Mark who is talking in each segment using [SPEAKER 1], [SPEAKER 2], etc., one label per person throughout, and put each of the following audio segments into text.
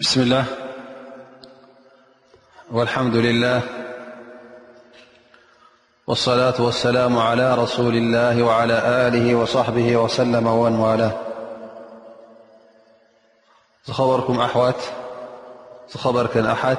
[SPEAKER 1] بسم الله والحمد لله والصلاة والسلام على رسول الله وعلى آله وصحبه وسلم ومنواله خبركم أحوت
[SPEAKER 2] خبرك أحت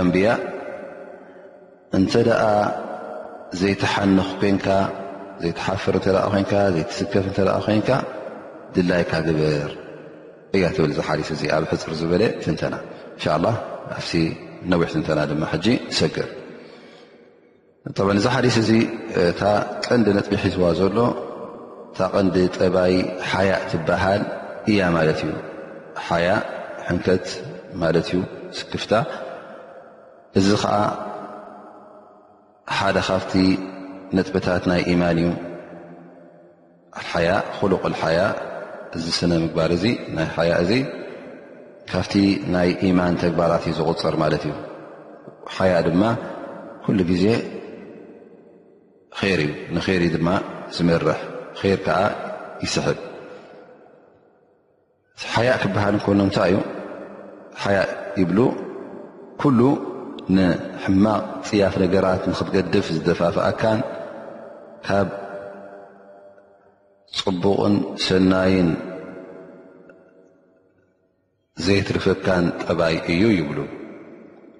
[SPEAKER 2] ኣንብያ እንተ ዘይትሓንኽ ኮንካ ዘይትሓፍር እተ ኮንካ ዘይትስከፍ እተ ኮንካ ድላይካ ግበር እያ ትብል ዚ ሓዲስ እዚ ኣብ ሕፅር ዝበለ ትንተና እንሻ ላ ኣብቲ ነዊሕ ትንተና ድማ ሕጂ ሰግር ብ እዚ ሓዲስ እዚ እታ ቀንዲ ነጥቢ ሒዝዋ ዘሎ እታ ቀንዲ ጠባይ ሓያእ ትበሃል እያ ማለት እዩ ሓያ ሕንከት ማለት እዩ ስክፍታ እዚ ከዓ ሓደ ካብቲ ነጥብታት ናይ ኢማን እዩ ኣልሓያ ሉቅ ልሓያ እዚ ስነ ምግባር እዚ ናይ ሓያ እዚ ካብቲ ናይ ኢማን ተግባራት እዩ ዝቁፅር ማለት እዩ ሓያ ድማ ኩሉ ግዜ ር እዩ ንር ድማ ዝመርሕ ር ከዓ ይስሕብ ሓያእ ክበሃል እንከሎ እንታይ እዩ ሓያእ ይብሉ ኩሉ ንሕማቕ ፅያፍ ነገራት ንክትገድፍ ዝደፋፍኣካን ካብ ፅቡቕን ሰናይን ዘይትርፈካን ጠባይ እዩ ይብሉ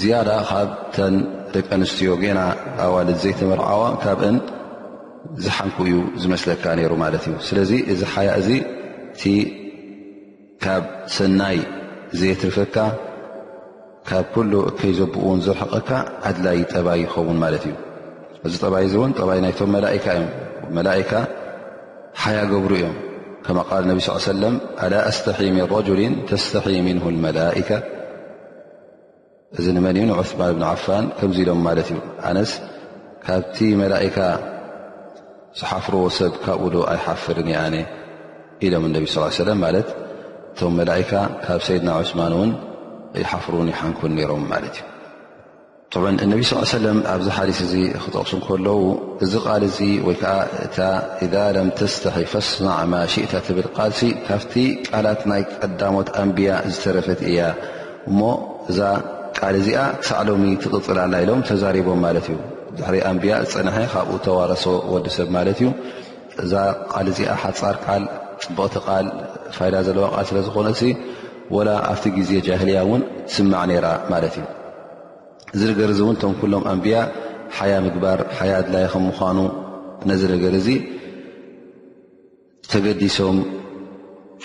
[SPEAKER 2] ዝያዳ ካብ ተን ደቂ ኣንስትዮ ጌና ኣዋልድ ዘይተመርዓዋ ካብእን ዝሓንኩ እዩ ዝመስለካ ነይሩ ማለት እዩ ስለዚ እዚ ሓያ እዚ እቲ ካብ ሰናይ ዘየትርፈካ ካብ ኩሉ እከይ ዘብኡውን ዘርሕቐካ ኣድላይ ጠባይ ይኸውን ማለት እዩ እዚ ጠባይ እዚ እውን ጠባይ ናይቶም መላካ እዮም መላካ ሓያ ገብሩ እዮም ከማ ቃል ነቢ ስ ሰለም ኣላ ኣስተሒ ምን ረጅሊን ተስተሒ ምንሁ መላካ እዚ ንመን እዩ ንዑስማን ብን ዓፋን ከምዚ ኢሎም ማለት እዩ ኣነስ ካብቲ መላእካ ዝሓፍርዎ ሰብ ካብኡ ዶ ኣይሓፍርን ይኣነ ኢሎም እነቢ ስ ሰለ ማለት እቶም መላእካ ካብ ሰይድና ዑስማን እውን ይሓፍሩን ይሓንኩን ነይሮም ማለት እዩ ብ እነቢ ስ ሰለ ኣብዚ ሓዲስ እዚ ክጠቕሱ ከለዉ እዚ ቃል እዚ ወይ ከዓ እታ እዛ ለም ተስተሒ ፈስማዕ ማሽእታ ትብል ቃልሲ ካብቲ ቃላት ናይ ቀዳሞት ኣንብያ ዝተረፈት እያ እሞ እዛ ቃል እዚኣ ክሳዕ ሎሚ ትቕፅል ኣላ ኢሎም ተዛሪቦም ማለት እዩ ድሕሪ ኣንብያ ዝፀንሐ ካብኡ ተዋረሶ ወዲ ሰብ ማለት እዩ እዛ ቃል እዚኣ ሓፃር ቃል ፅብቕቲ ቃል ፋይዳ ዘለዋ ቃል ስለ ዝኾነሲ ወላ ኣብቲ ግዜ ጃህልያ እውን ትስማዕ ነይራ ማለት እዩ እዚ ነገር እዚ እውን እቶም ኩሎም ኣንብያ ሓያ ምግባር ሓያ ኣድላይ ከም ምኳኑ ነዚ ነገር እዚ ተገዲሶም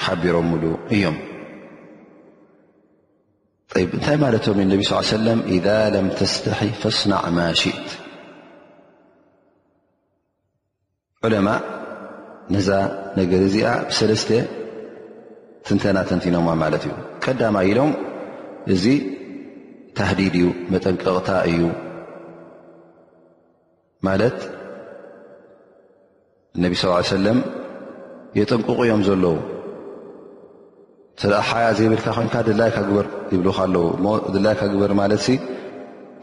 [SPEAKER 2] ሓቢሮምሉ እዮም እንታይ ማለቶም እ ነቢ ስ ሰለም ኢዛ ለም ተስተሒ ፈስናዕ ማሽእት ዑለማ ነዛ ነገር እዚኣ ብሰለስተ ትንተና ተንቲኖማ ማለት እዩ ቀዳማ ኢሎም እዚ ታህዲድ እዩ መጠንቀቕታ እዩ ማለት እነቢ ስ ሰለም የጠንቅቑ እዮም ዘለዉ ተ ሓያ ዘይብልካ ኮንካ ድላይካ ግበር ይብልካ ኣለዉ እሞ ድላይካ ግበር ማለት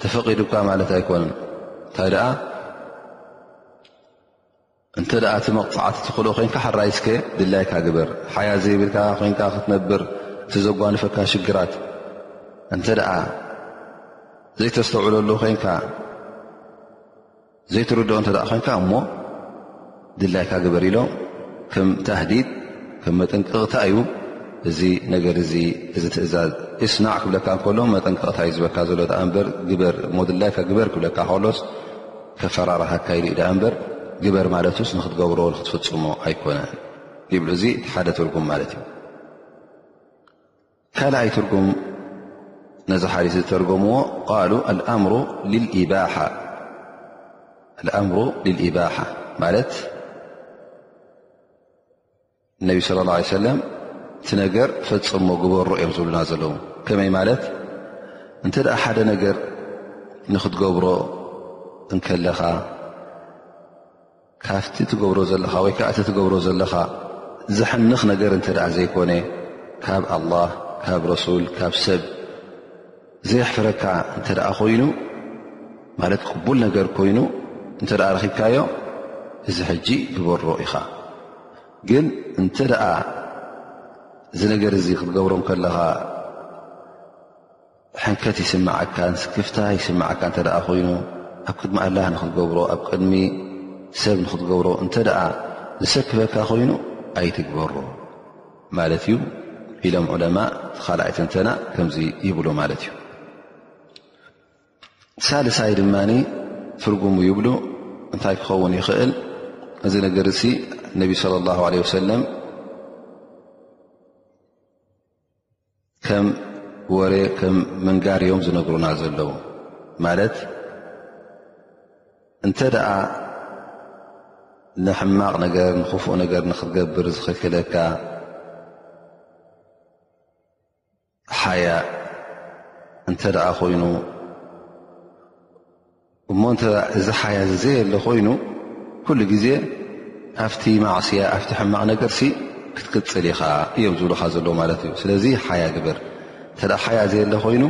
[SPEAKER 2] ተፈቒዱካ ማለት ኣይኮነን እንታይ ደኣ እንተ ደኣ እቲ መቕጻዕቲ ትኽእሎ ኮይንካ ሕራይ እስከ ድላይካ ግበር። ሓያት ዘይብልካ ኮይንካ ክትነብር እቲ ዘጓንፈካ ሽግራት እንተ ደኣ ዘይተስተውዕለሉ ኮይንካ ዘይትርድኦ እንተ ደኣ ኮይንካ እሞ ድላይካ ግበር ኢሎም ከም ታህዲድ ከም መጠንቀቕታ እዩ እዚ ነገር እዚ እዚ ትእዛዝ እስናዕ ክብለካ እንከሎ መጠንቀቕታ እዩ ዝበካ ዘሎ ደኣ እምበር ግበር እሞ ድላይካ ግበር ክብለካ ከሎስ ከፈራርሃካ ኢሉ እዩ ደኣ እምበር ግበር ማለቱስ ንኽትገብሮ ንኽትፍጽሞ ኣይኮነን ይብሉ። እዚ እቲ ሓደ ትርጉም ማለት እዩ። ካልኣይ ትርጉም ነዚ ሓዲስ ዝተርጎምዎ ቃሉ ኣልኣምሩ ልልኢባሓ ማለት ነቢ ስለ ላ ሰለም እቲ ነገር ፈፅሞ ግበሮ እዮም ዝብሉና ዘለዉ ከመይ ማለት እንተ ደኣ ሓደ ነገር ንክትገብሮ እንከለኻ ካብቲ ትገብሮ ዘለኻ ወይ ከዓ እቲ ትገብሮ ዘለኻ ዘሐንኽ ነገር እንተ ደኣ ዘይኮነ ካብ ኣላ ካብ ረሱል ካብ ሰብ ዘየሕፍረካ እንተ ኮይኑ ማለት ቅቡል ነገር ኮይኑ እንተ ረኺብካዮ እዚ ሕጂ ግበሮ ኢኻ ግን እንተ ደኣ እዚ ነገር እዚ ክትገብሮም ከለኻ ሕንከት ይስምዓካ ስክፍታ ይስምዓካ እተ ኮይኑ ኣብ ቅድሚ ኣላህ ንክትገብሮ ኣብ ቅድሚ ሰብ ንክትገብሮ እንተ ደኣ ዝሰክፈካ ኮይኑ ኣይትግበሮ ማለት እዩ ኢሎም ዑለማእ እቲ ካልኣይ ትንተና ከምዚ ይብሉ ማለት እዩ ሳልሳይ ድማ ትርጉሙ ይብሉ እንታይ ክኸውን ይኽእል እዚ ነገር ሲ ነቢ صለ ላه ለ ወሰለም ከም ወሬ ከም ምንጋር እዮም ዝነግሩና ዘለዉ ማለት እንተ ደኣ ንሕማቕ ነገር ንኽፉእ ነገር ንኽትገብር ዝኽልክለካ ሓያ እንተ ደኣ ኮይኑ እሞ እንተ እዚ ሓያዚ ዘየለ ኮይኑ ኩሉ ግዜ ኣብቲ ማዕስያ ኣብቲ ሕማቕ ነገርሲ ክትቅፅል ኢኻ እዮም ዝብልኻ ዘለዎ ማለት እዩ ስለዚ ሓያ ግበር እተ ሓያ ዘየለ ኮይኑ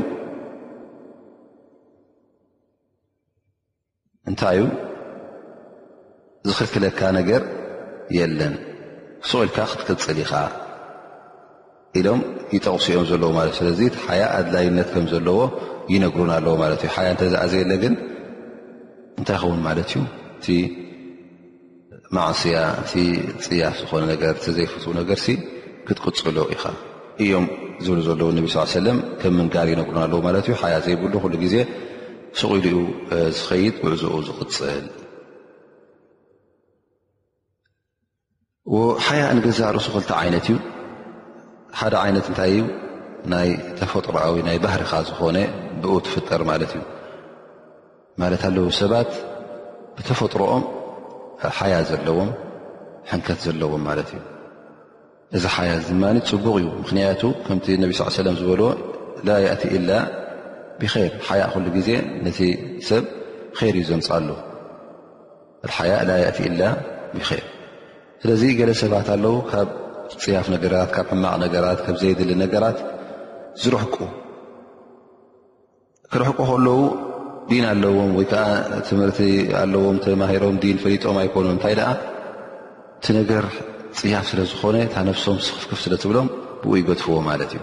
[SPEAKER 2] እንታይ እዩ ዝኽልክለካ ነገር የለን ስቑኢልካ ክትቅፅል ኢኻ ኢሎም ይጠቕሱ እዮም ዘለዉ ማለት እዩ ስለዚ እቲ ሓያ ኣድላይነት ከም ዘለዎ ይነግሩን ኣለዎ ማለት እዩ ሓያ እንተዘኣ ዘየለ ግን እንታይ ይኸውን ማለት እዩ እቲ ማዕስያ እቲ ፅያፍ ዝኾነ ነገር እቲ ዘይፍትው ነገር ሲ ክትቅፅሎ ኢኻ እዮም ዝብሉ ዘለዉ ነቢ ስ ሰለም ከም ምንጋር ይነግሩን ኣለዉ ማለት እዩ ሓያ ዘይብሉ ኩሉ ግዜ ስቑኢሉ እዩ ዝኸይድ ጉዕዝኡ ዝቕፅል ሓያእ ንገዛእ ርእሱ ክልተ ዓይነት እዩ ሓደ ዓይነት እንታይ እዩ ናይ ተፈጥሮኣዊ ናይ ባህርኻ ዝኾነ ብኡ ትፍጠር ማለት እዩ ማለት ኣለዉ ሰባት ብተፈጥሮኦም ሓያ ዘለዎም ሕንከት ዘለዎም ማለት እዩ እዚ ሓያ ድማ ፅቡቕ እዩ ምክንያቱ ከምቲ ነቢ ስ ሰለም ዝበልዎ ላ የእቲ ኢላ ብከይር ሓያእ ኩሉ ግዜ ነቲ ሰብ ኸይር እዩ ዘምፃሉ ሓያእ ላ የእቲ ኢላ ብር ስለዚ ገለ ሰባት ኣለዉ ካብ ፅያፍ ነገራት ካብ ሕማቕ ነገራት ካብ ዘየድሊ ነገራት ዝርሕቁ ክርሕቁ ከለዉ ዲን ኣለዎም ወይ ከዓ ትምህርቲ ኣለዎም ተማሂሮም ዲን ፈሊጦም ኣይኮኑ እንታይ ደኣ እቲ ነገር ፅያፍ ስለ ዝኾነ እታ ነፍሶም ስክፍክፍ ስለ ትብሎም ብኡ ይገድፍዎ ማለት እዩ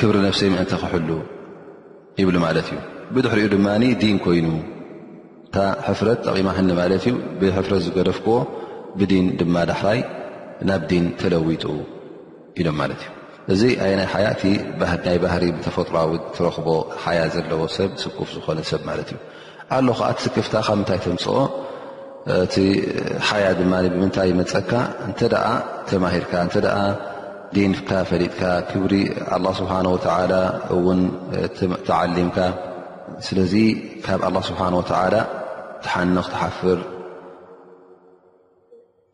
[SPEAKER 2] ክብሪ ነፍሰይ ምእንቲ ክሕሉ ይብል ማለት እዩ ብድሕሪኡ ድማ ዲን ኮይኑ እታ ሕፍረት ጠቒማኒ ማለት እዩ ብሕፍረት ዝገደፍክዎ ብዲን ድማ ዳሕራይ ናብ ዲን ተለዊጡ ኢሎም ማለት እዩ እዚ ኣይ ናይ ሓያ እቲ ናይ ባህሪ ብተፈጥሮዊ ትረኽቦ ሓያ ዘለዎ ሰብ ስኩፍ ዝኾነ ሰብ ማለት እዩ ኣሎ ከኣ እቲ ስክፍታ ካብ ምንታይ ተምፅኦ እቲ ሓያ ድማ ብምንታይ መፀካ እንተ ተማሂርካ እተ ዲንካ ፈሊጥካ ክብሪ ኣላ ስብሓን ወተላ እውን ተዓሊምካ ስለዚ ካብ ኣላ ስብሓን ወተላ ትሓንኽ ትሓፍር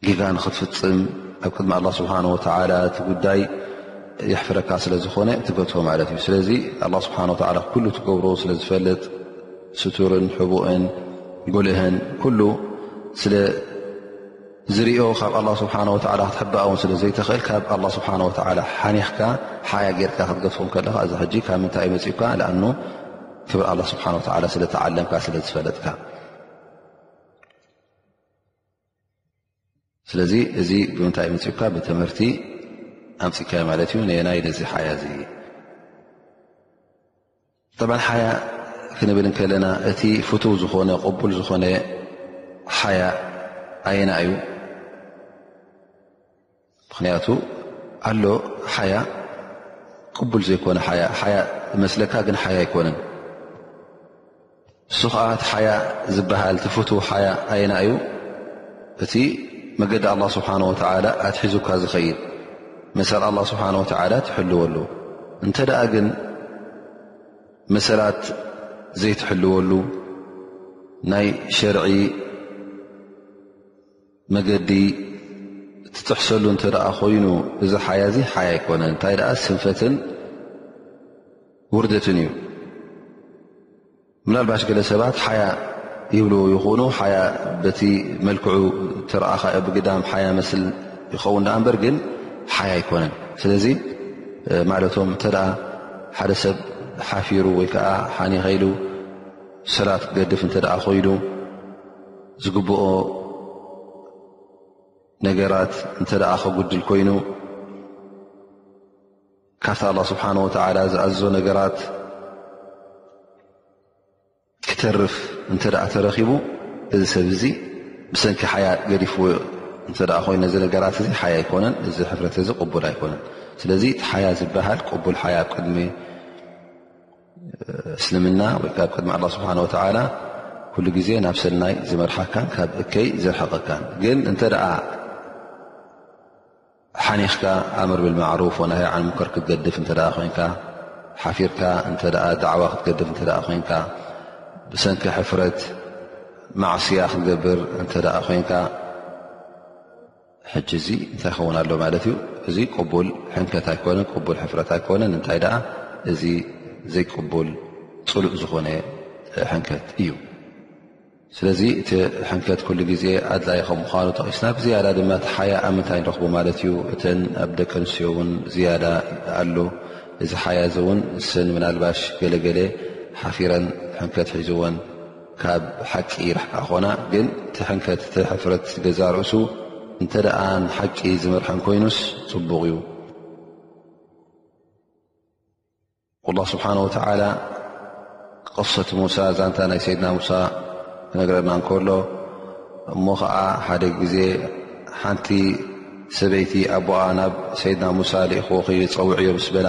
[SPEAKER 2] ጌጋ ንኽትፍፅም ኣብ ቅድሚ ኣላ ስብሓን ወተዓላ እቲ ጉዳይ የሕፍረካ ስለ ዝኾነ ትገትፎ ማለት እዩ ስለዚ ኣላ ስብሓን ወተዓላ ኩሉ ትገብሮ ስለ ዝፈልጥ ስቱርን ሕቡእን ጎልእህን ኩሉ ስለ ዝርኦ ካብ ኣላ ስብሓን ወተዓላ ክትሕባእ እውን ስለ ዘይተኽእል ካብ ኣላ ስብሓን ወተዓላ ሓኒኽካ ሓያ ጌርካ ክትገትፎም ከለኻ እዚ ሕጂ ካብ ምንታይ ዩ መፅኡካ ልኣኑ ክብሪ ኣላ ስብሓን ወተዓላ ስለ ተዓለምካ ስለ ዝፈለጥካ ስለዚ እዚ ብምንታይ መፅኡካ ብትምህርቲ ኣምፅካዮ ማለት እዩ ነየናይ ነዚ ሓያ እዚ ጠብ ሓያ ክንብል ከለና እቲ ፍቱ ዝኾነ ቅቡል ዝኾነ ሓያ ኣየና እዩ ምኽንያቱ ኣሎ ሓያ ቅቡል ዘይኮነ ሓያ ሓያ ዝመስለካ ግን ሓያ ኣይኮነን እሱ ከዓ እቲ ሓያ ዝበሃል ትፍት ሓያ ኣየና እዩ እቲ መገዲ ኣላ ስብሓን ወተላ ኣትሒዙካ ዝኸይድ መሰል ኣላ ስብሓን ወተላ ትሕልወሉ እንተ ደኣ ግን መሰላት ዘይትሕልወሉ ናይ ሸርዒ መገዲ ትጥሕሰሉ እንተ ደኣ ኮይኑ እዚ ሓያ እዚ ሓያ ኣይኮነን እንታይ ደኣ ስንፈትን ውርደትን እዩ ምናልባሽ ገለ ሰባት ሓያ ይብሉ ይኹኑ ሓያ በቲ መልክዑ ተረኣኻዮ ብግዳም ሓያ መስል ይኸውን ዳኣ እምበር ግን ሓያ ኣይኮነን ስለዚ ማለቶም እንተ ሓደ ሰብ ሓፊሩ ወይ ከዓ ሓኒኸኢሉ ሰላት ክገድፍ እንተ ኮይኑ ዝግብኦ ነገራት እንተ ደኣ ከጉድል ኮይኑ ካብቲ ኣላ ስብሓን ወተዓላ ዝኣዝዞ ነገራት ክተርፍ እንተ ደኣ ተረኺቡ እዚ ሰብ እዚ ብሰንኪ ሓያ ገዲፍዎ እንተ ደኣ ኮይነ እዚ ነገራት እዚ ሓያ ኣይኮነን እዚ ሕፍረት እዚ ቅቡል ኣይኮነን ስለዚ እቲ ሓያ ዝበሃል ቅቡል ሓያ ቅድሚ እስልምና ወይ ካብ ቅድሚ ኣላ ስብሓን ወተዓላ ኩሉ ግዜ ናብ ሰናይ ዝመርሓካን ካብ እከይ ዘርሓቐካን ግን እንተ ደኣ ሓኒኽካ ኣምር ብልማዕሩፍ ወናሃ ዓን ሙከር ክትገድፍ እንተ ኮንካ ሓፊርካ እንተ ዳዕዋ ክትገድፍ እንተ ኮንካ ብሰንኪ ሕፍረት ማዕስያ ክትገብር እንተ ኮንካ ሕጂ እዚ እንታይ ይኸውን ኣሎ ማለት እዩ እዚ ቅቡል ሕንከት ኣይኮነን ቅቡል ሕፍረት ኣይኮነን እንታይ ደኣ እዚ ዘይቅቡል ፅሉእ ዝኾነ ሕንከት እዩ ስለዚ እቲ ሕንከት ኩሉ ግዜ ኣድላይ ከም ምዃኑ ጠቂስና ብዝያዳ ድማ እቲ ሓያ ኣብ ምንታይ ንረኽቡ ማለት እዩ እተን ኣብ ደቂ ኣንስትዮ እውን ዝያዳ ኣሎ እዚ ሓያ እዚ እውን እሰን ምናልባሽ ገለገለ ሓፊረን ሕንከት ሒዝወን ካብ ሓቂ ይርሕቃ ኾና ግን እቲ ሕንከት እቲ ሕፍረት ገዛ ርእሱ እንተ ደኣ ንሓቂ ዝመርሐን ኮይኑስ ጽቡቕ እዩ። ኣላህ ስብሓን ወተዓላ ቅሰት ሙሳ ዛንታ ናይ ሰይድና ሙሳ ክነግረና እንከሎ እሞ ኸዓ ሓደ ግዜ ሓንቲ ሰበይቲ ኣቦኣ ናብ ሰይድና ሙሳ ልኢኹኺ ጸውዕዮ ምስ በላ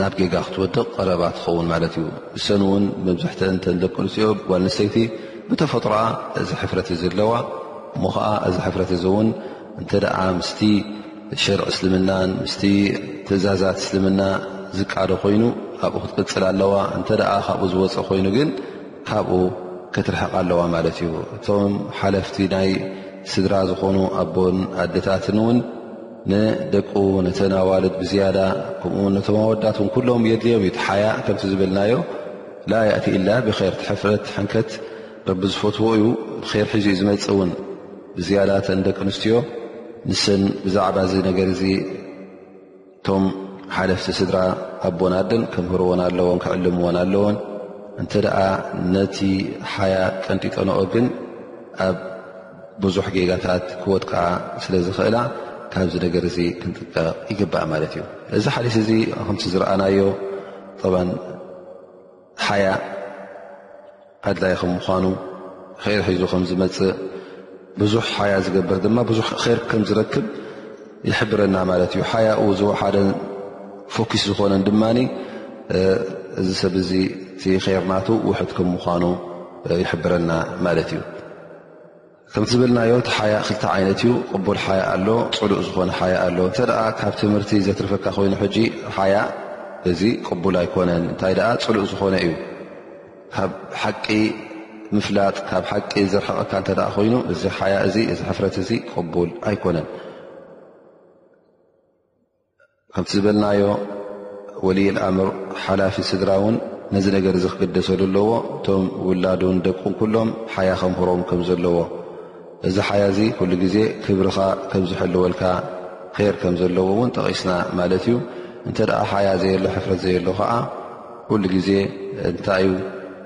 [SPEAKER 2] ናብ ጌጋ ክትወድቕ ቐረባ ትኸውን ማለት እዩ። እሰን እውን መብዝሕተን እተን ደቂ ኣንስትዮ ጓል ኣንስተይቲ ብተፈጥሮኣ እዚ ሕፍረት እዚ ኣለዋ። እሞ ኸዓ እዚ ሕፍረት እዚ እውን እንተ ምስቲ ሸርዒ እስልምናን ምስቲ ትእዛዛት እስልምና ዝቃዶ ኮይኑ ኣብኡ ክትቅፅል ኣለዋ። እንተ ካብኡ ዝወፀ ኮይኑ ግን ካብኡ ክትርሕቕ ኣለዋ ማለት እዩ። እቶም ሓለፍቲ ናይ ስድራ ዝኾኑ ኣቦን ኣደታትን እውን ንደቁ ነተን ኣዋልድ ብዝያዳ ከምኡ ውን ነቶም ኣወዳት ን ኩሎም የድልዮም እዩ ሓያ ከምቲ ዝበልናዮ ላ ያእቲ ኢላ ብር ትሕፍረት ሕንከት ረቢ ዝፈትዎ እዩ ብር ሒዙ ዩ ዝመፅእ እውን ብዝያዳ ተን ደቂ ኣንስትዮ ንሰን ብዛዕባ እዚ ነገር እዚ እቶም ሓለፍቲ ስድራ ኣቦን ኣደን ከምህርዎን ኣለዎም ክዕልምዎን ኣለዎን እንተ ደኣ ነቲ ሓያ ቀንጢጠንኦ ግን ኣብ ብዙሕ ጌጋታት ክወድቃ ስለ ዝኽእላ ካብዚ ነገር እዚ ክንጥቀቕ ይግባእ ማለት እዩ እዚ ሓዲስ እዚ ከምቲ ዝረኣናዮ ሓያ ኣድላይ ከም ምኳኑ ር ሒዙ ከም ዝመፅእ ብዙሕ ሓያ ዝገብር ድማ ብዙሕ ር ከም ዝረክብ ይሕብረና ማለት እዩ ሓያኡ ዝወሓደ ፎኪስ ዝኮነን ድማ እዚ ሰብ እዚ እቲ ር ናቱ ውሕድ ከም ምኳኑ ይሕብረና ማለት እዩ ከምቲ ዝበልናዮ እቲ ሓያ ክልተ ዓይነት እዩ ቅቡል ሓያ ኣሎ ፅሉእ ዝኾነ ሓያ ኣሎ እንተ ካብ ትምህርቲ ዘትርፈካ ኮይኑ ሕጂ ሓያ እዚ ቅቡል ኣይኮነን እንታይ ደኣ ፅሉእ ዝኾነ እዩ ካብ ሓቂ ምፍላጥ ካብ ሓቂ ዘርሕቐካ እተ ኮይኑ እዚ ሓያ እዚ እዚ ሕፍረት እዚ ቅቡል ኣይኮነን ከምቲ ዝበልናዮ ወልይ ኣምር ሓላፊ ስድራ ውን ነዚ ነገር እዚ ክግደሰሉ ኣለዎ እቶም ውላዱን ደቁን ኩሎም ሓያ ከምህሮም ከም ዘለዎ እዚ ሓያ እዚ ኩሉ ግዜ ክብርኻ ከም ዝሕልወልካ ር ከም ዘለዎ እውን ጠቒስና ማለት እዩ እንተ ሓያ ዘየሎ ሕፍረት ዘየሎ ከዓ ኩሉ ግዜ እንታይ እዩ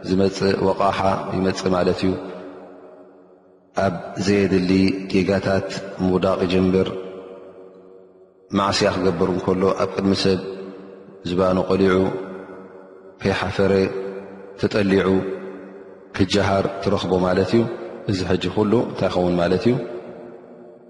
[SPEAKER 2] ዝመፅእ ወቓሓ ይመፅእ ማለት እዩ ኣብ ዘየድሊ ጌጋታት ምውዳቕ ይጅምር፣ ማዕስያ ክገብር እንከሎ ኣብ ቅድሚ ሰብ ዝባኑ ቀሊዑ ከይሓፈረ ተጠሊዑ ክጀሃር ትረኽቦ ማለት እዩ። እዚ ሕጂ ኩሉ እንታይ ይኸውን ማለት እዩ?